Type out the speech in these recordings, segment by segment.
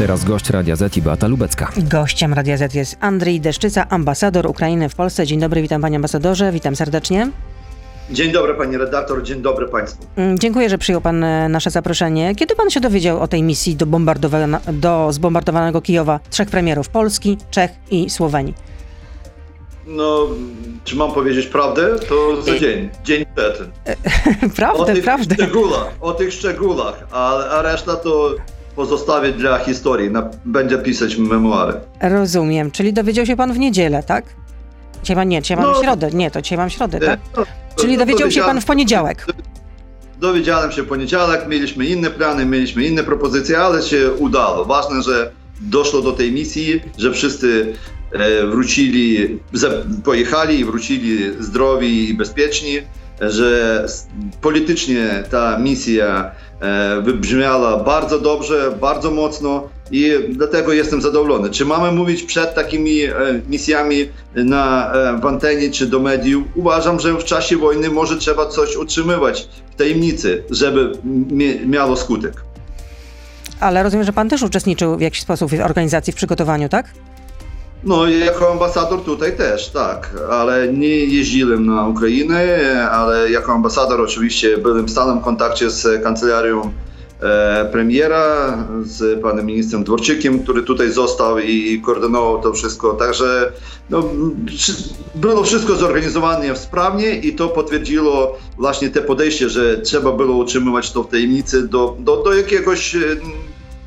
Teraz gość Radia Z i Beata Lubecka. Gościem Radia Z jest Andrzej Deszczyca, ambasador Ukrainy w Polsce. Dzień dobry, witam panie ambasadorze, witam serdecznie. Dzień dobry pani redaktor, dzień dobry państwu. Mm, dziękuję, że przyjął pan e, nasze zaproszenie. Kiedy pan się dowiedział o tej misji do, bombardowana- do zbombardowanego Kijowa trzech premierów Polski, Czech i Słowenii? No, czy mam powiedzieć prawdę? To za dzień, dzień przed. O prawdę, tych prawdę. szczegółach, o tych szczegółach, a, a reszta to pozostawię dla historii, na, będzie pisać memoary. Rozumiem, czyli dowiedział się pan w niedzielę, tak? Dzisiaj nie, dzisiaj mamy No. środę, nie, to dzisiaj mam środę, tak? No, Czyli no, dowiedział się pan w poniedziałek. Dowiedziałem się w poniedziałek, mieliśmy inne plany, mieliśmy inne propozycje, ale się udało. Ważne, że doszło do tej misji, że wszyscy e, wrócili, pojechali i wrócili zdrowi i bezpieczni, że politycznie ta misja e, wybrzmiała bardzo dobrze, bardzo mocno i dlatego jestem zadowolony. Czy mamy mówić przed takimi e, misjami na, e, w antenie czy do mediów? Uważam, że w czasie wojny może trzeba coś utrzymywać w tajemnicy, żeby miało skutek. Ale rozumiem, że pan też uczestniczył w jakiś sposób w organizacji, w przygotowaniu, tak? No, jako ambasador tutaj też, tak, ale nie jeździłem na Ukrainę, ale jako ambasador oczywiście byłem w stałym kontakcie z kancelarią e, premiera, z panem ministrem Dworczykiem, który tutaj został i koordynował to wszystko, także no, było wszystko zorganizowane sprawnie i to potwierdziło właśnie te podejście, że trzeba było utrzymywać to w tajemnicy do, do, do jakiegoś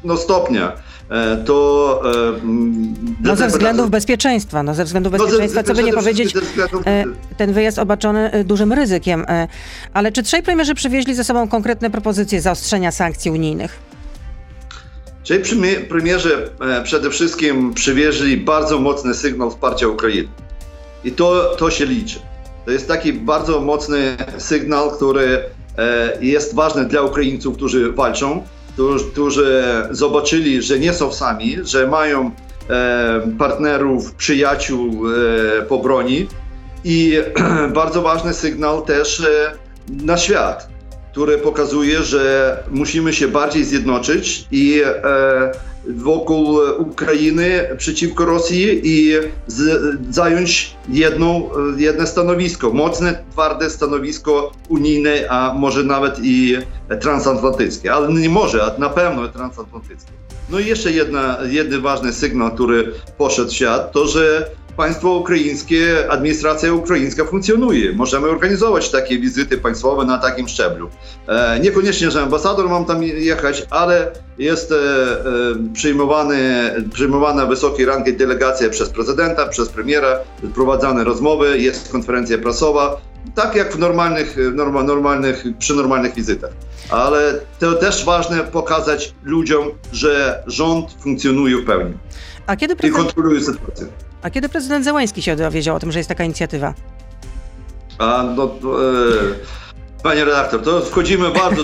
no, stopnia. E, To e, mm, No ze względów bezpieczeństwa, no ze względów no, ze- bezpieczeństwa, co by nie powiedzieć, względów- e, ten wyjazd obarczony dużym ryzykiem. Ale czy trzej premierzy przywieźli ze sobą konkretne propozycje zaostrzenia sankcji unijnych? Czyli premie- premierzy przede wszystkim przywieźli bardzo mocny sygnał wsparcia Ukrainy. I to, to się liczy. To jest taki bardzo mocny sygnał, który jest ważny dla Ukraińców, którzy walczą, którzy, zobaczyli, że nie są sami, że mają e, partnerów, przyjaciół e, po broni. I bardzo ważny sygnał też e, na świat, który pokazuje, że musimy się bardziej zjednoczyć i wokół Ukrainy przeciwko Rosji i z, zająć jedną, e, jedno stanowisko, mocne, twarde stanowisko unijne, a może nawet i transatlantyckie, ale nie może, a na pewno transatlantyckie. No i jeszcze jedna, jeden ważny sygnał, który poszedł w świat, to że państwo ukraińskie, administracja ukraińska funkcjonuje. Możemy organizować takie wizyty państwowe na takim szczeblu. E, niekoniecznie, że ambasador mam tam jechać, ale jest e, e, przyjmowany, przyjmowana wysokiej rangi delegacja przez prezydenta, przez premiera, prowadzone rozmowy, jest konferencja prasowa, tak jak w normalnych, norma, normalnych, przy normalnych wizytach. Ale to też ważne pokazać ludziom, że rząd funkcjonuje w pełni A kiedy i prezydent, kontroluje sytuację. A kiedy prezydent Zełański się dowiedział o tym, że jest taka inicjatywa? A no, to, e, panie redaktor, to wchodzimy bardzo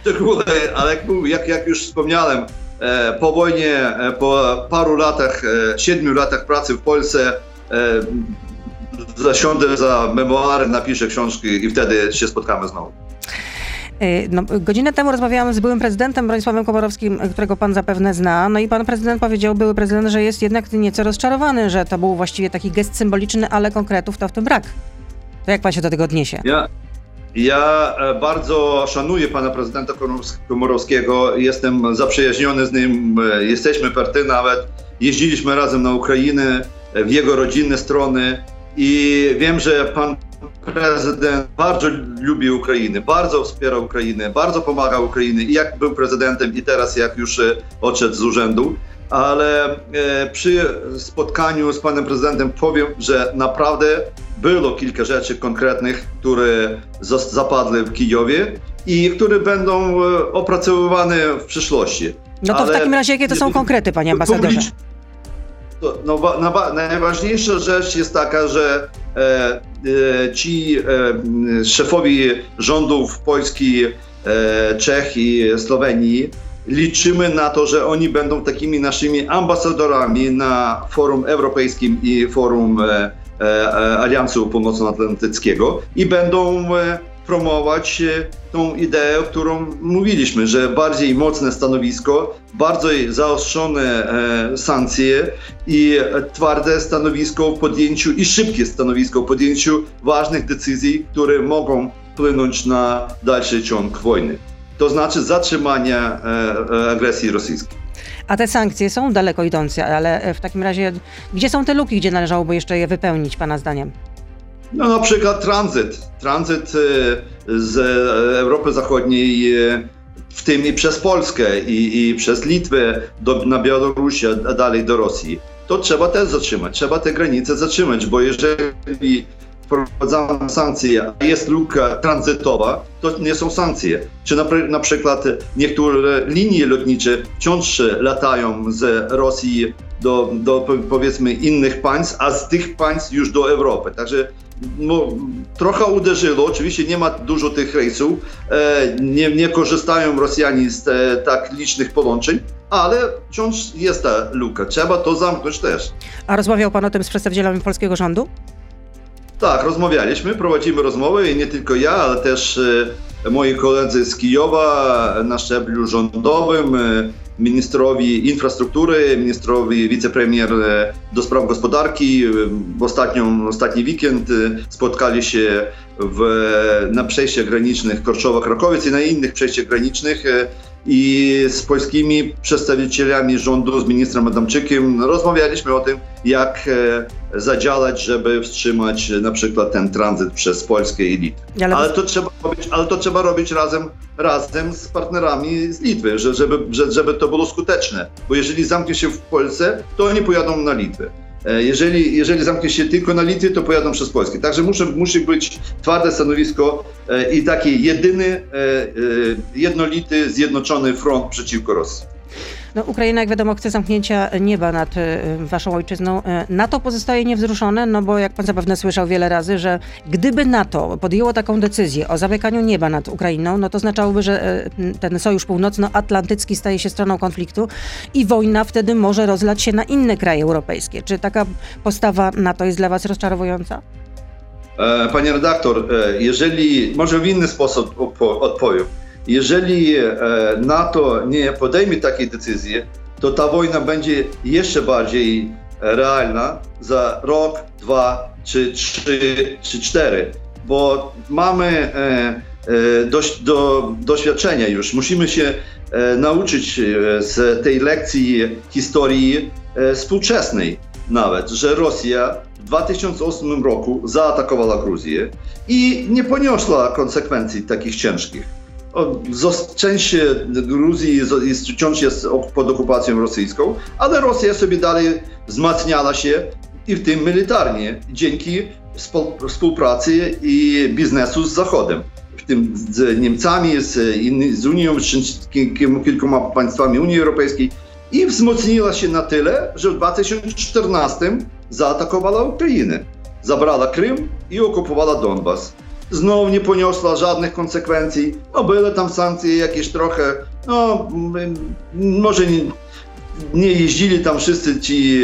szczegóły, ale jak, jak już wspomniałem, e, po wojnie, e, po paru latach, e, siedmiu latach pracy w Polsce, e, zasiądę za memoary, napiszę książki i wtedy się spotkamy znowu. E, No, godzinę temu rozmawiałam z byłym prezydentem Bronisławem Komorowskim, którego pan zapewne zna. No i pan prezydent powiedział, były prezydent, że jest jednak nieco rozczarowany, że to był właściwie taki gest symboliczny, ale konkretów to w tym brak. To jak pan się do tego odniesie? Ja, ja e, bardzo szanuję pana prezydenta Komorows- Komorowskiego, jestem zaprzyjaźniony z nim, e, jesteśmy party nawet, jeździliśmy razem na Ukrainę, e, w jego rodzinne strony i wiem, że pan prezydent bardzo lubi Ukrainę, bardzo wspiera Ukrainę, bardzo pomaga Ukrainie i jak był prezydentem i teraz jak już e, odszedł z urzędu. Ale e, przy spotkaniu z panem prezydentem powiem, że naprawdę było kilka rzeczy konkretnych, które zapadły w Kijowie i które będą e, opracowywane w przyszłości. No to w Ale- takim razie jakie to są konkrety, panie ambasadorze? No, na, wa- najważniejsza rzecz jest taka, że e, e, ci e, szefowi rządów Polski, e, Czech i Słowenii liczymy na to, że oni będą takimi naszymi ambasadorami na forum europejskim i forum e, e, Aliansu Północnoatlantyckiego i będą promować tą ideę, o którą mówiliśmy, że bardziej mocne stanowisko, bardzo zaostrzone sankcje i twarde stanowisko w podjęciu i szybkie stanowisko w podjęciu ważnych decyzji, które mogą wpłynąć na dalszy ciąg wojny. To znaczy zatrzymania agresji rosyjskiej. A te sankcje są daleko idące, ale w takim razie gdzie są te luki, gdzie należałoby jeszcze je wypełnić, Pana zdaniem? No na przykład tranzyt. Tranzyt e, z Europy Zachodniej, e, w tym i przez Polskę i, i przez Litwę do, na Białoruś, a dalej do Rosji. To trzeba też zatrzymać, trzeba te granice zatrzymać, bo jeżeli wprowadzamy sankcje, a jest luka tranzytowa, to nie są sankcje. Czy na, na przykład niektóre linie lotnicze wciąż latają z Rosji do, do powiedzmy innych państw, a z tych państw już do Europy. Także no, trochę uderzyło. Oczywiście nie ma dużo tych rejsów. E, nie, nie korzystają Rosjanie z te, tak licznych połączeń, ale wciąż jest ta luka. Trzeba to zamknąć też. A rozmawiał Pan o tym z przedstawicielami polskiego rządu? Tak, rozmawialiśmy, prowadzimy rozmowy i nie tylko ja, ale też e, moi koledzy z Kijowa na szczeblu rządowym, e, ministrowi infrastruktury, ministrowi wicepremier e, do spraw gospodarki. W ostatnią, ostatni weekend spotkali się w, na przejściach granicznych Korszowa-Krakowiec i na innych przejściach granicznych i z polskimi przedstawicielami rządu, z ministrem Adamczykiem rozmawialiśmy o tym, jak e, zadziałać, żeby wstrzymać na przykład ten tranzyt przez Polskę i Litwę. Ale, ale to, trzeba robić, ale to trzeba robić razem, razem z partnerami z Litwy, żeby, żeby to było skuteczne. Bo jeżeli zamknie się w Polsce, to oni pojadą na Litwę. E, jeżeli, jeżeli zamknie się tylko na Litwie, to pojadą przez Polskę. Także musi, musi być twarde stanowisko e, i taki jedyny, e, jednolity, zjednoczony front przeciwko Rosji. No, Ukraina, jak wiadomo, chce zamknięcia nieba nad e, waszą ojczyzną. E, NATO pozostaje niewzruszone, no bo jak pan zapewne słyszał wiele razy, że gdyby NATO podjęło taką decyzję o zamykaniu nieba nad Ukrainą, no to oznaczałoby, że e, ten sojusz północnoatlantycki staje się stroną konfliktu i wojna wtedy może rozlać się na inne kraje europejskie. Czy taka postawa NATO jest dla was rozczarowująca? Panie redaktor, jeżeli może w inny sposób odpowiem. Jeżeli e, NATO nie podejmie takiej decyzji, to ta wojna będzie jeszcze bardziej realna za rok, dwa, czy trzy, czy cztery, bo mamy e, e, dość, do, doświadczenia już. Musimy się nauczyć z tej lekcji historii współczesnej nawet, że Rosja w 2008 roku zaatakowała Gruzję i nie poniosła konsekwencji takich ciężkich część Gruzji jest, wciąż jest pod okupacją rosyjską, ale Rosja sobie dalej wzmacniała się i w tym militarnie dzięki współpracy i biznesu z Zachodem. W tym z Niemcami, z, z Unią, z kilkoma państwami Unii Europejskiej i wzmocniła się na tyle, że w 2014 zaatakowała Ukrainę. Zabrała Krym i okupowała Donbas znowu nie poniosła żadnych konsekwencji. No były tam sankcje jakieś trochę, no może nie, nie jeździli tam wszyscy ci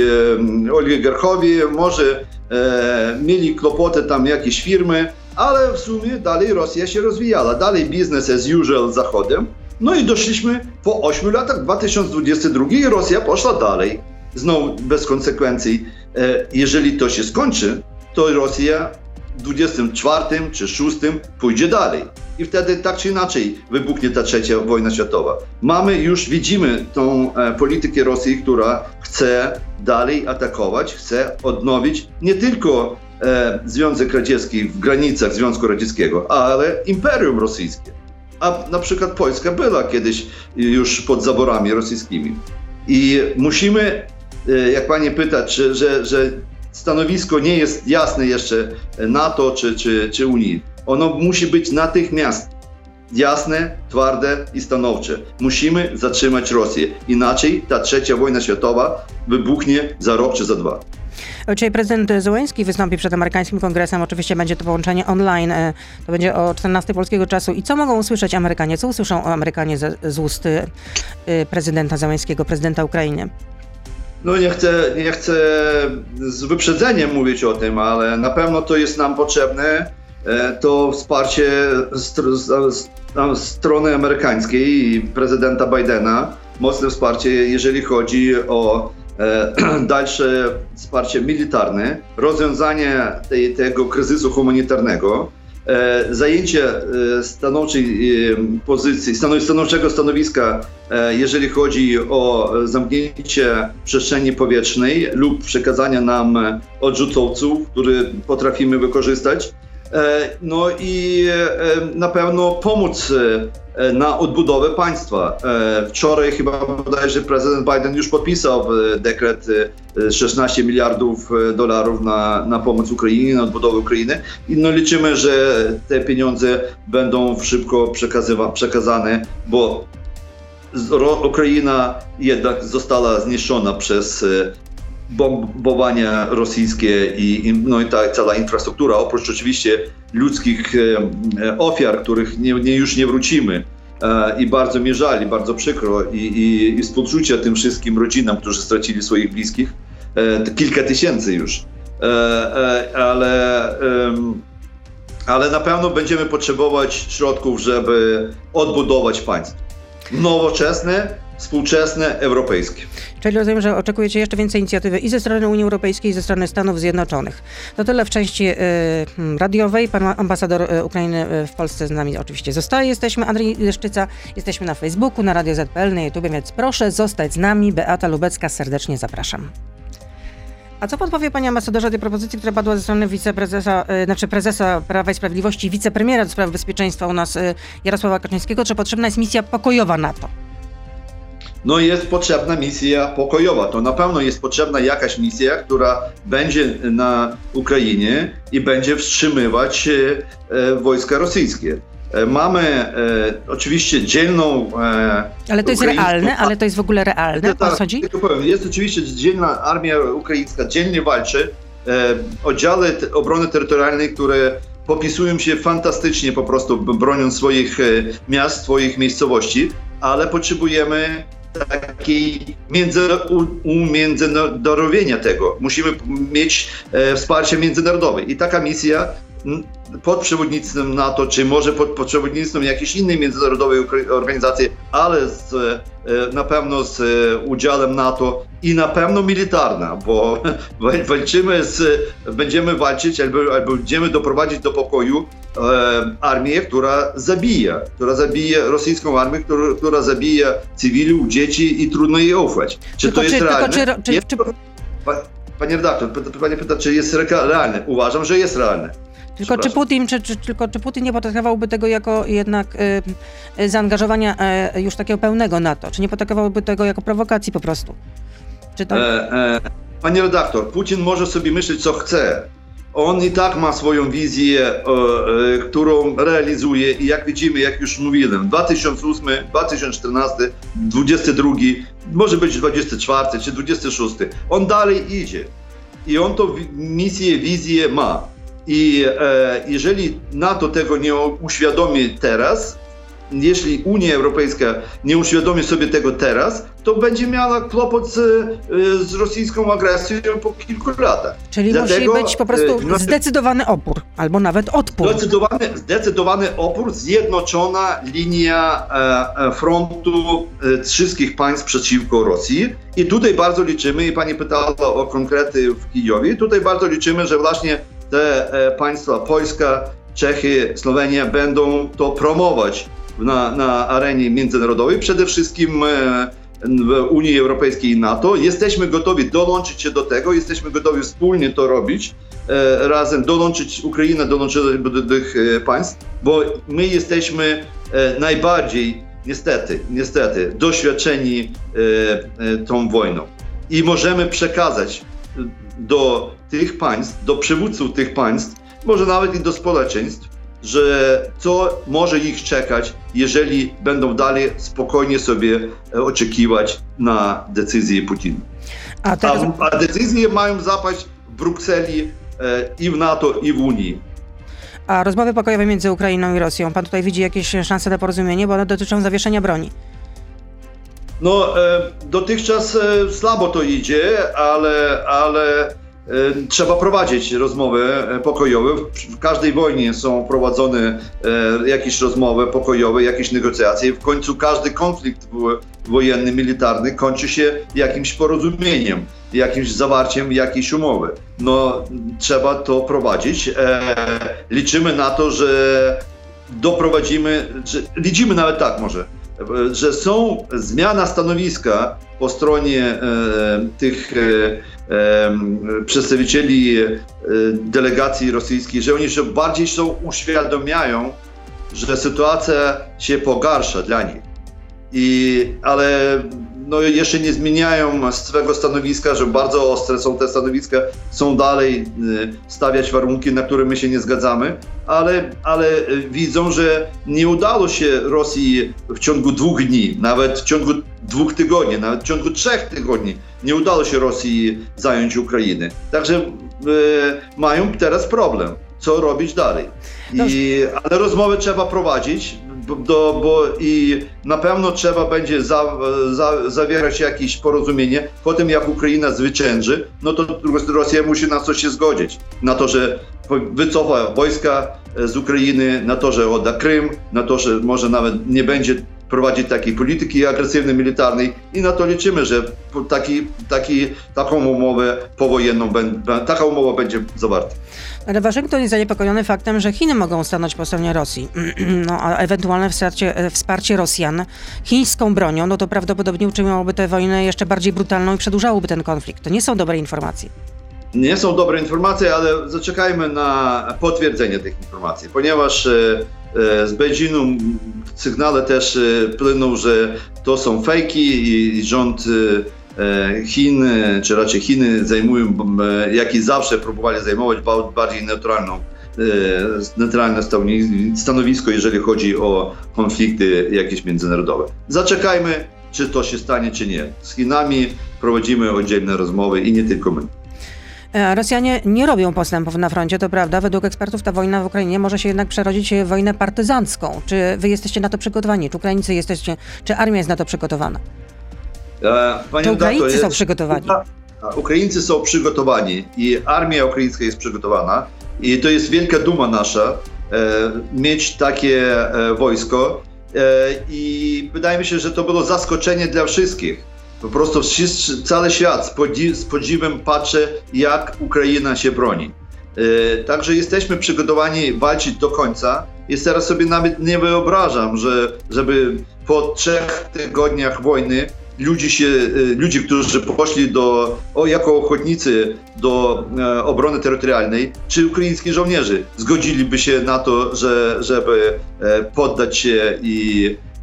e, oligarchowie, może e, mieli kłopoty tam jakieś firmy, ale w sumie dalej Rosja się rozwijała, dalej biznes as usual Zachodem. No i doszliśmy po 8 latach, 2022 i Rosja poszła dalej, znowu bez konsekwencji. E, jeżeli to się skończy, to Rosja 24 czy 6 pójdzie dalej. I wtedy tak czy inaczej wybuchnie ta trzecia wojna światowa. Mamy już, widzimy tą e, politykę Rosji, która chce dalej atakować, chce odnowić nie tylko e, Związek Radziecki w granicach Związku Radzieckiego, ale Imperium Rosyjskie. A na przykład Polska była kiedyś już pod zaborami rosyjskimi. I musimy, e, jak pani pyta, czy, że, że stanowisko nie jest jasne jeszcze NATO czy, czy, czy Unii. Ono musi być natychmiast jasne, twarde i stanowcze. Musimy zatrzymać Rosję. Inaczej ta trzecia wojna światowa wybuchnie za rok czy za dwa. Dzisiaj prezydent Zełenski wystąpi przed amerykańskim kongresem. Oczywiście będzie to połączenie online. E, to będzie o 14 polskiego czasu. I co mogą usłyszeć Amerykanie? Co usłyszą Amerykanie z, z ust e, prezydenta Zełenskiego, prezydenta Ukrainy? No nie chcę, nie chcę z wyprzedzeniem mówić o tym, ale na pewno to jest nam potrzebne to wsparcie strony amerykańskiej i prezydenta Bidena, mocne wsparcie, jeżeli chodzi o dalsze wsparcie militarne, rozwiązanie tej, tego kryzysu humanitarnego, zajęcie stanowczej pozycji, stanowczego stanowiska, jeżeli chodzi o zamknięcie przestrzeni powietrznej lub przekazanie nam odrzutowców, które potrafimy wykorzystać. No i na pewno pomóc na odbudowę państwa. Wczoraj chyba bodajże prezydent Biden już podpisał dekret 16 miliardów dolarów na, na pomoc Ukrainie, na odbudowę Ukrainy. I no liczymy, że te pieniądze będą szybko przekazane, bo Ukraina jednak została zniszczona przez bombowania rosyjskie i, no i ta cała infrastruktura, oprócz oczywiście ludzkich e, ofiar, których nie, nie, już nie wrócimy. E, I bardzo mi żal, bardzo przykro i, i, i współczucia tym wszystkim rodzinom, którzy stracili swoich bliskich. E, kilka tysięcy już. Ale, ale na pewno będziemy potrzebować środków, żeby odbudować państwo. Nowoczesne, współczesne, europejskie. Czyli rozumiem, że oczekujecie jeszcze więcej inicjatywy i ze strony Unii Europejskiej, i ze strony Stanów Zjednoczonych. To tyle w części y, radiowej. Pan ambasador y, Ukrainy y, w Polsce z nami oczywiście zostaje. Jesteśmy Andrzej Leszczyca, jesteśmy na Facebooku, na Radio ZPL, na YouTube, więc proszę zostać z nami. Beata Lubecka, serdecznie zapraszam. A co pan powie, panie ambasadorze, tej propozycji, która padła ze strony wiceprezesa, yy, znaczy prezesa Prawa i Sprawiedliwości, wicepremiera do spraw bezpieczeństwa u nas yy, Jarosława Kaczyńskiego, że potrzebna jest misja pokojowa NATO? No jest potrzebna misja pokojowa. To na pewno jest potrzebna jakaś misja, która będzie na Ukrainie i będzie wstrzymywać e, wojska rosyjskie. E, mamy e, oczywiście dzielną. E, ale to jest realne, ale to jest w ogóle realne. Tak, chodzi? powiem, jest oczywiście dzielna armia ukraińska, dzielnie walczy. E, oddziały obrony terytorialnej, które popisują się fantastycznie po prostu broniąc swoich e, miast, swoich miejscowości, ale potrzebujemy takiej między, umiędzynarodowienia tego. Musimy mieć e, wsparcie międzynarodowe. I taka misja pod przewodnictwem NATO, czy może pod, pod przewodnictwem jakiejś innej międzynarodowej organizacji, ale z, e, na pewno z e, udziałem NATO i na pewno militarna, bo walczymy z, będziemy walczyć albo, albo będziemy doprowadzić do pokoju e, armię, która zabija, która zabija rosyjską armię, która, która zabija cywilów, dzieci i trudno jej ufać. Czy tylko to jest czy, realne? Czy, czy, czy... Panie redaktor, pani pyta, czy jest realne. Uważam, że jest realne. Tylko czy Putin, czy, czy, tylko czy Putin nie potraktowałby tego jako jednak y, y, zaangażowania y, już takiego pełnego NATO? Czy nie potraktowałby tego jako prowokacji po prostu? Czy to... e, e, panie redaktor, Putin może sobie myśleć, co chce. On i tak ma swoją wizję, e, e którą realizuje i jak widzimy, jak już mówiłem, 2008, 2014, 2022, może być 24 czy 26. On dalej idzie i on to misję, wizję ma. I e, jeżeli NATO tego nie uświadomi teraz, jeśli Unia Europejska nie uświadomi sobie tego teraz, to będzie miała kłopot z, e, z rosyjską agresją po kilku latach. Czyli Dlatego, musi być po prostu e, zdecydowany opór, albo nawet odpór. Zdecydowany, zdecydowany opór, zjednoczona linia e, frontu wszystkich państw przeciwko Rosji. I tutaj bardzo liczymy, i pani pytała o konkrety w Kijowie, tutaj bardzo liczymy, że właśnie te e, państwa, Polska, Czechy, Słowenia będą to promować na, na arenie międzynarodowej, przede wszystkim e, w Unii Europejskiej i NATO. Jesteśmy gotowi dołączyć się do tego, jesteśmy gotowi wspólnie to robić, e, razem dołączyć Ukrainę, dołączyć do tych państw, bo my jesteśmy najbardziej, niestety, niestety, doświadczeni tą wojną i możemy przekazać do tych państw, do przywódców tych państw, może nawet i do społeczeństw, że co może ich czekać, jeżeli będą dalej spokojnie sobie e, oczekiwać na decyzję Putina. A, teraz... a, a decyzje mają zapaść w Brukseli e, i w NATO, i w Unii. A rozmowy pokojowe między Ukrainą i Rosją, pan tutaj widzi jakieś szanse na porozumienie, bo one dotyczą zawieszenia broni? No, e, dotychczas e, słabo to idzie, ale, ale trzeba prowadzić rozmowy pokojowe. W każdej wojnie są prowadzone jakieś rozmowy pokojowe, jakieś negocjacje. W końcu każdy konflikt wojenny, militarny kończy się jakimś porozumieniem, jakimś zawarciem jakiejś umowy. No, trzeba to prowadzić. Liczymy na to, że doprowadzimy, że liczymy nawet tak może, że są zmiana stanowiska po stronie e, tych e, e, przedstawicieli delegacji rosyjskiej, że oni się bardziej są uświadamiają, że sytuacja się pogarsza dla nich. I, ale no, jeszcze nie zmieniają swego stanowiska, że bardzo ostre są te stanowiska, są dalej y, stawiać warunki, na które my się nie zgadzamy, ale, ale widzą, że nie udało się Rosji w ciągu dwóch dni, nawet w ciągu dwóch tygodni, nawet w ciągu trzech tygodni nie udało się Rosji zająć Ukrainy. Także y, mają teraz problem, co robić dalej. I, ale rozmowy trzeba prowadzić, do, bo i na pewno trzeba będzie za, za, zawierać jakieś porozumienie. Potem jak Ukraina zwycięży, no to Rosja musi na coś się zgodzić. Na to, że wycofa wojska z Ukrainy, na to, że odda Krym, na to, że może nawet nie będzie prowadzić takiej polityki agresywnej, militarnej i na to liczymy, że taki, taki, taką umowę powojenną, taka umowa będzie zawarta. Ale Waszyngton jest zaniepokojony faktem, że Chiny mogą stanąć po stronie Rosji. No, a ewentualne wsparcie, e, wsparcie Rosjan chińską bronią, no to prawdopodobnie uczyniłoby tę wojnę jeszcze bardziej brutalną i przedłużałoby ten konflikt. To nie są dobre informacje. Nie są dobre informacje, ale zaczekajmy na potwierdzenie tych informacji, ponieważ e, z Beijingu w sygnale też płyną, że to są fejki i rząd E, Chin, czy raczej Chiny zajmują, jak i zawsze próbowali zajmować bardziej neutralną e, neutralne stanowisko, jeżeli chodzi o konflikty jakieś międzynarodowe. Zaczekajmy, czy to się stanie, czy nie. Z Chinami prowadzimy oddzielne rozmowy i nie tylko my. E, Rosjanie nie robią postępów na froncie, to prawda. Według ekspertów ta wojna w Ukrainie może się jednak przerodzić w wojnę partyzancką. Czy wy jesteście na to przygotowani? Czy Ukraińcy jesteście, czy armia jest na to przygotowana? E, panie to Ukraińcy jest, są przygotowani. Ukraińcy są przygotowani i armia ukraińska jest przygotowana i to jest wielka duma nasza e, mieć takie wojsko i wydaje mi się, że to było zaskoczenie dla wszystkich. Po prostu wszyscy, cały świat z, podziw, z podziwem patrzy, jak Ukraina się broni. E, także jesteśmy przygotowani walczyć do końca. I teraz sobie nawet nie wyobrażam, że żeby po trzech tygodniach wojny ludzi, się, ludzi, którzy poszli do, o, jako ochotnicy do e, obrony terytorialnej, czy ukraińscy żołnierze zgodziliby się na to, że, żeby e, poddać się i e,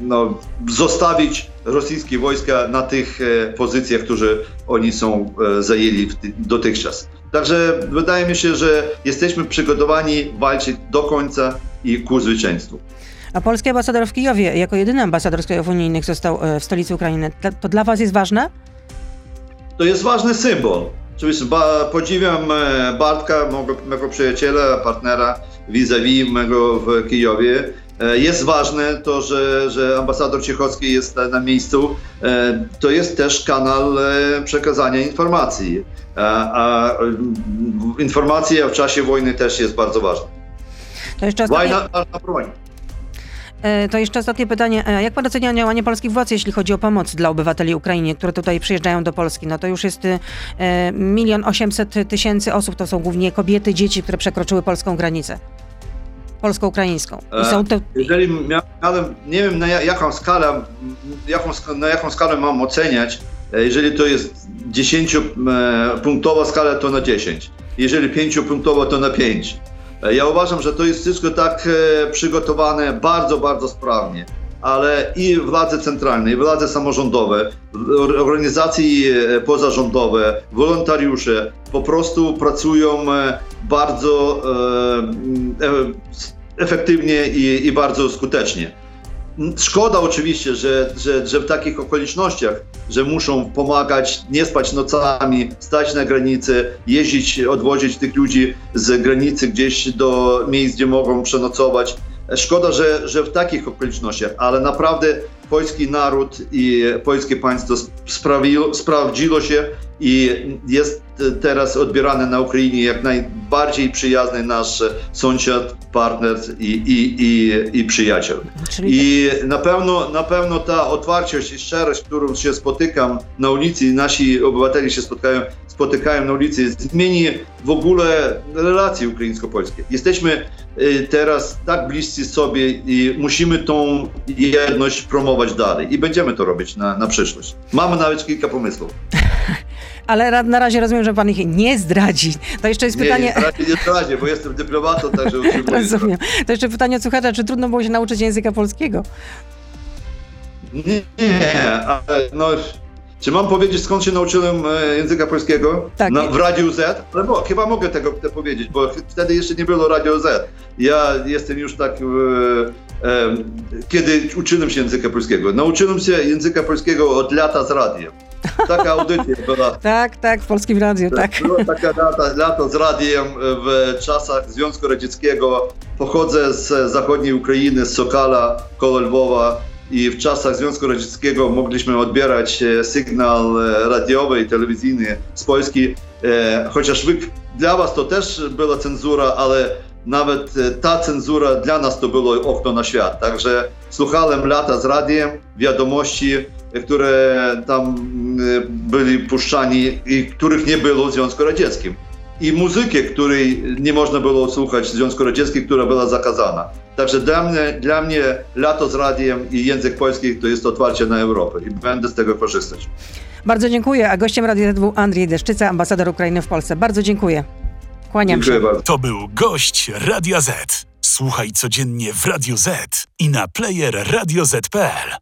no, zostawić rosyjskie wojska na tych e, pozycjach, które oni są e, zajęli dotychczas. Także wydaje mi się, że jesteśmy przygotowani walczyć do końca i ku zwycięstwu. A polski ambasador w Kijowie, jako jedyny ambasador z krajów unijnych został e, w stolicy Ukrainy. To dla was jest ważne? To jest ważny symbol. Oczywiście podziwiam e, Bartka, mego, mego przyjaciela, partnera vis-a-vis mego w Kijowie. E, jest ważne to, że, że ambasador Ciechowski jest na miejscu. To jest też kanał przekazania informacji. A informacja w czasie wojny też jest bardzo ważna. To jeszcze Wojna na broń. E, to jeszcze ostatnie pytanie. E, jak pan ocenia działanie polskich władz, jeśli chodzi o pomoc dla obywateli Ukrainy, które tutaj przyjeżdżają do Polski? No to już jest e, milion osiemset tysięcy osób, to są głównie kobiety, dzieci, które przekroczyły polską granicę. Polsko-ukraińską. To... Jeżeli miałem, nie wiem na jaką skalę, jaką, na jaką skalę mam oceniać, jeżeli to jest 10-punktowa skala, to na 10. Jeżeli 5-punktowa, to na 5. Ja uważam, że to jest wszystko tak e, przygotowane bardzo, bardzo sprawnie ale i władze centralne, i władze samorządowe, organizacje e, pozarządowe, wolontariusze po prostu pracują e, bardzo efektywnie i, i bardzo skutecznie. Szkoda oczywiście, że, że, że w takich okolicznościach, że muszą pomagać, nie spać nocami, stać na granicy, jeździć, odwozić tych ludzi z granicy gdzieś do miejsc, gdzie mogą przenocować. Szkoda, że, że w takich okolicznościach, ale naprawdę polski naród i polskie państwo sprawiło, sprawdziło się i jest teraz odbierany na Ukrainie jak najbardziej przyjazny nasz sąsiad, partner i, i, i, i przyjaciel. Czyli I na pewno, na pewno ta otwartość i szczerość, którą się spotykam na ulicy, nasi obywatele się spotkają, spotykają na ulicy, zmieni w ogóle relacje ukraińsko-polskie. Jesteśmy y, teraz tak bliscy sobie i musimy tą jedność promować dalej i będziemy to robić na, na przyszłość. Mamy nawet kilka pomysłów. Ale na razie rozumiem, że pan ich nie zdradzi. To jeszcze jest pytanie... Nie, nie, nie zdradzię, bo jestem dyplomatą, także. Rozumiem. To jeszcze pytanie od słuchacza, czy trudno było się nauczyć języka polskiego? Nie, nie, ale no, czy mam powiedzieć, skąd się nauczyłem e, języka polskiego? Tak. Na, w Radiu Z? Ale chyba mogę tego te powiedzieć, bo wtedy jeszcze nie było Radio Z. Ja jestem już tak, e, e, kiedy uczyłem się języka polskiego. Nauczyłem się języka polskiego od lata z radiem. Taka audycja była. Tak, tak, w Polskim Radiu, tak. Była taka lata, lata z radiem w czasach Związku Radzieckiego. Pochodzę z zachodniej Ukrainy, z Sokala, koło Lwowa. I w czasach Związku Radzieckiego mogliśmy odbierać e, sygnał e, radiowy i telewizyjny z Polski. E, Chociaż dla was to też była cenzura, ale nawet ta cenzura dla nas to było okno na świat. Także słuchałem lata z radiem, wiadomości, które tam e, byli puszczani i których nie było w Związku Radzieckim. I muzykę, której nie można było słuchać w Związku Radzieckim, która była zakazana. Także dla mnie, dla mnie lato z radiem i język polski to jest otwarcie na Europę i będę z tego korzystać. Bardzo dziękuję. A gościem Radia Z był Andrzej Deszczyca, ambasador Ukrainy w Polsce. Bardzo dziękuję. Kłaniam Dziękuję się. bardzo. To był gość Radia Z. Słuchaj codziennie w Radio Z i na player radioz.pl.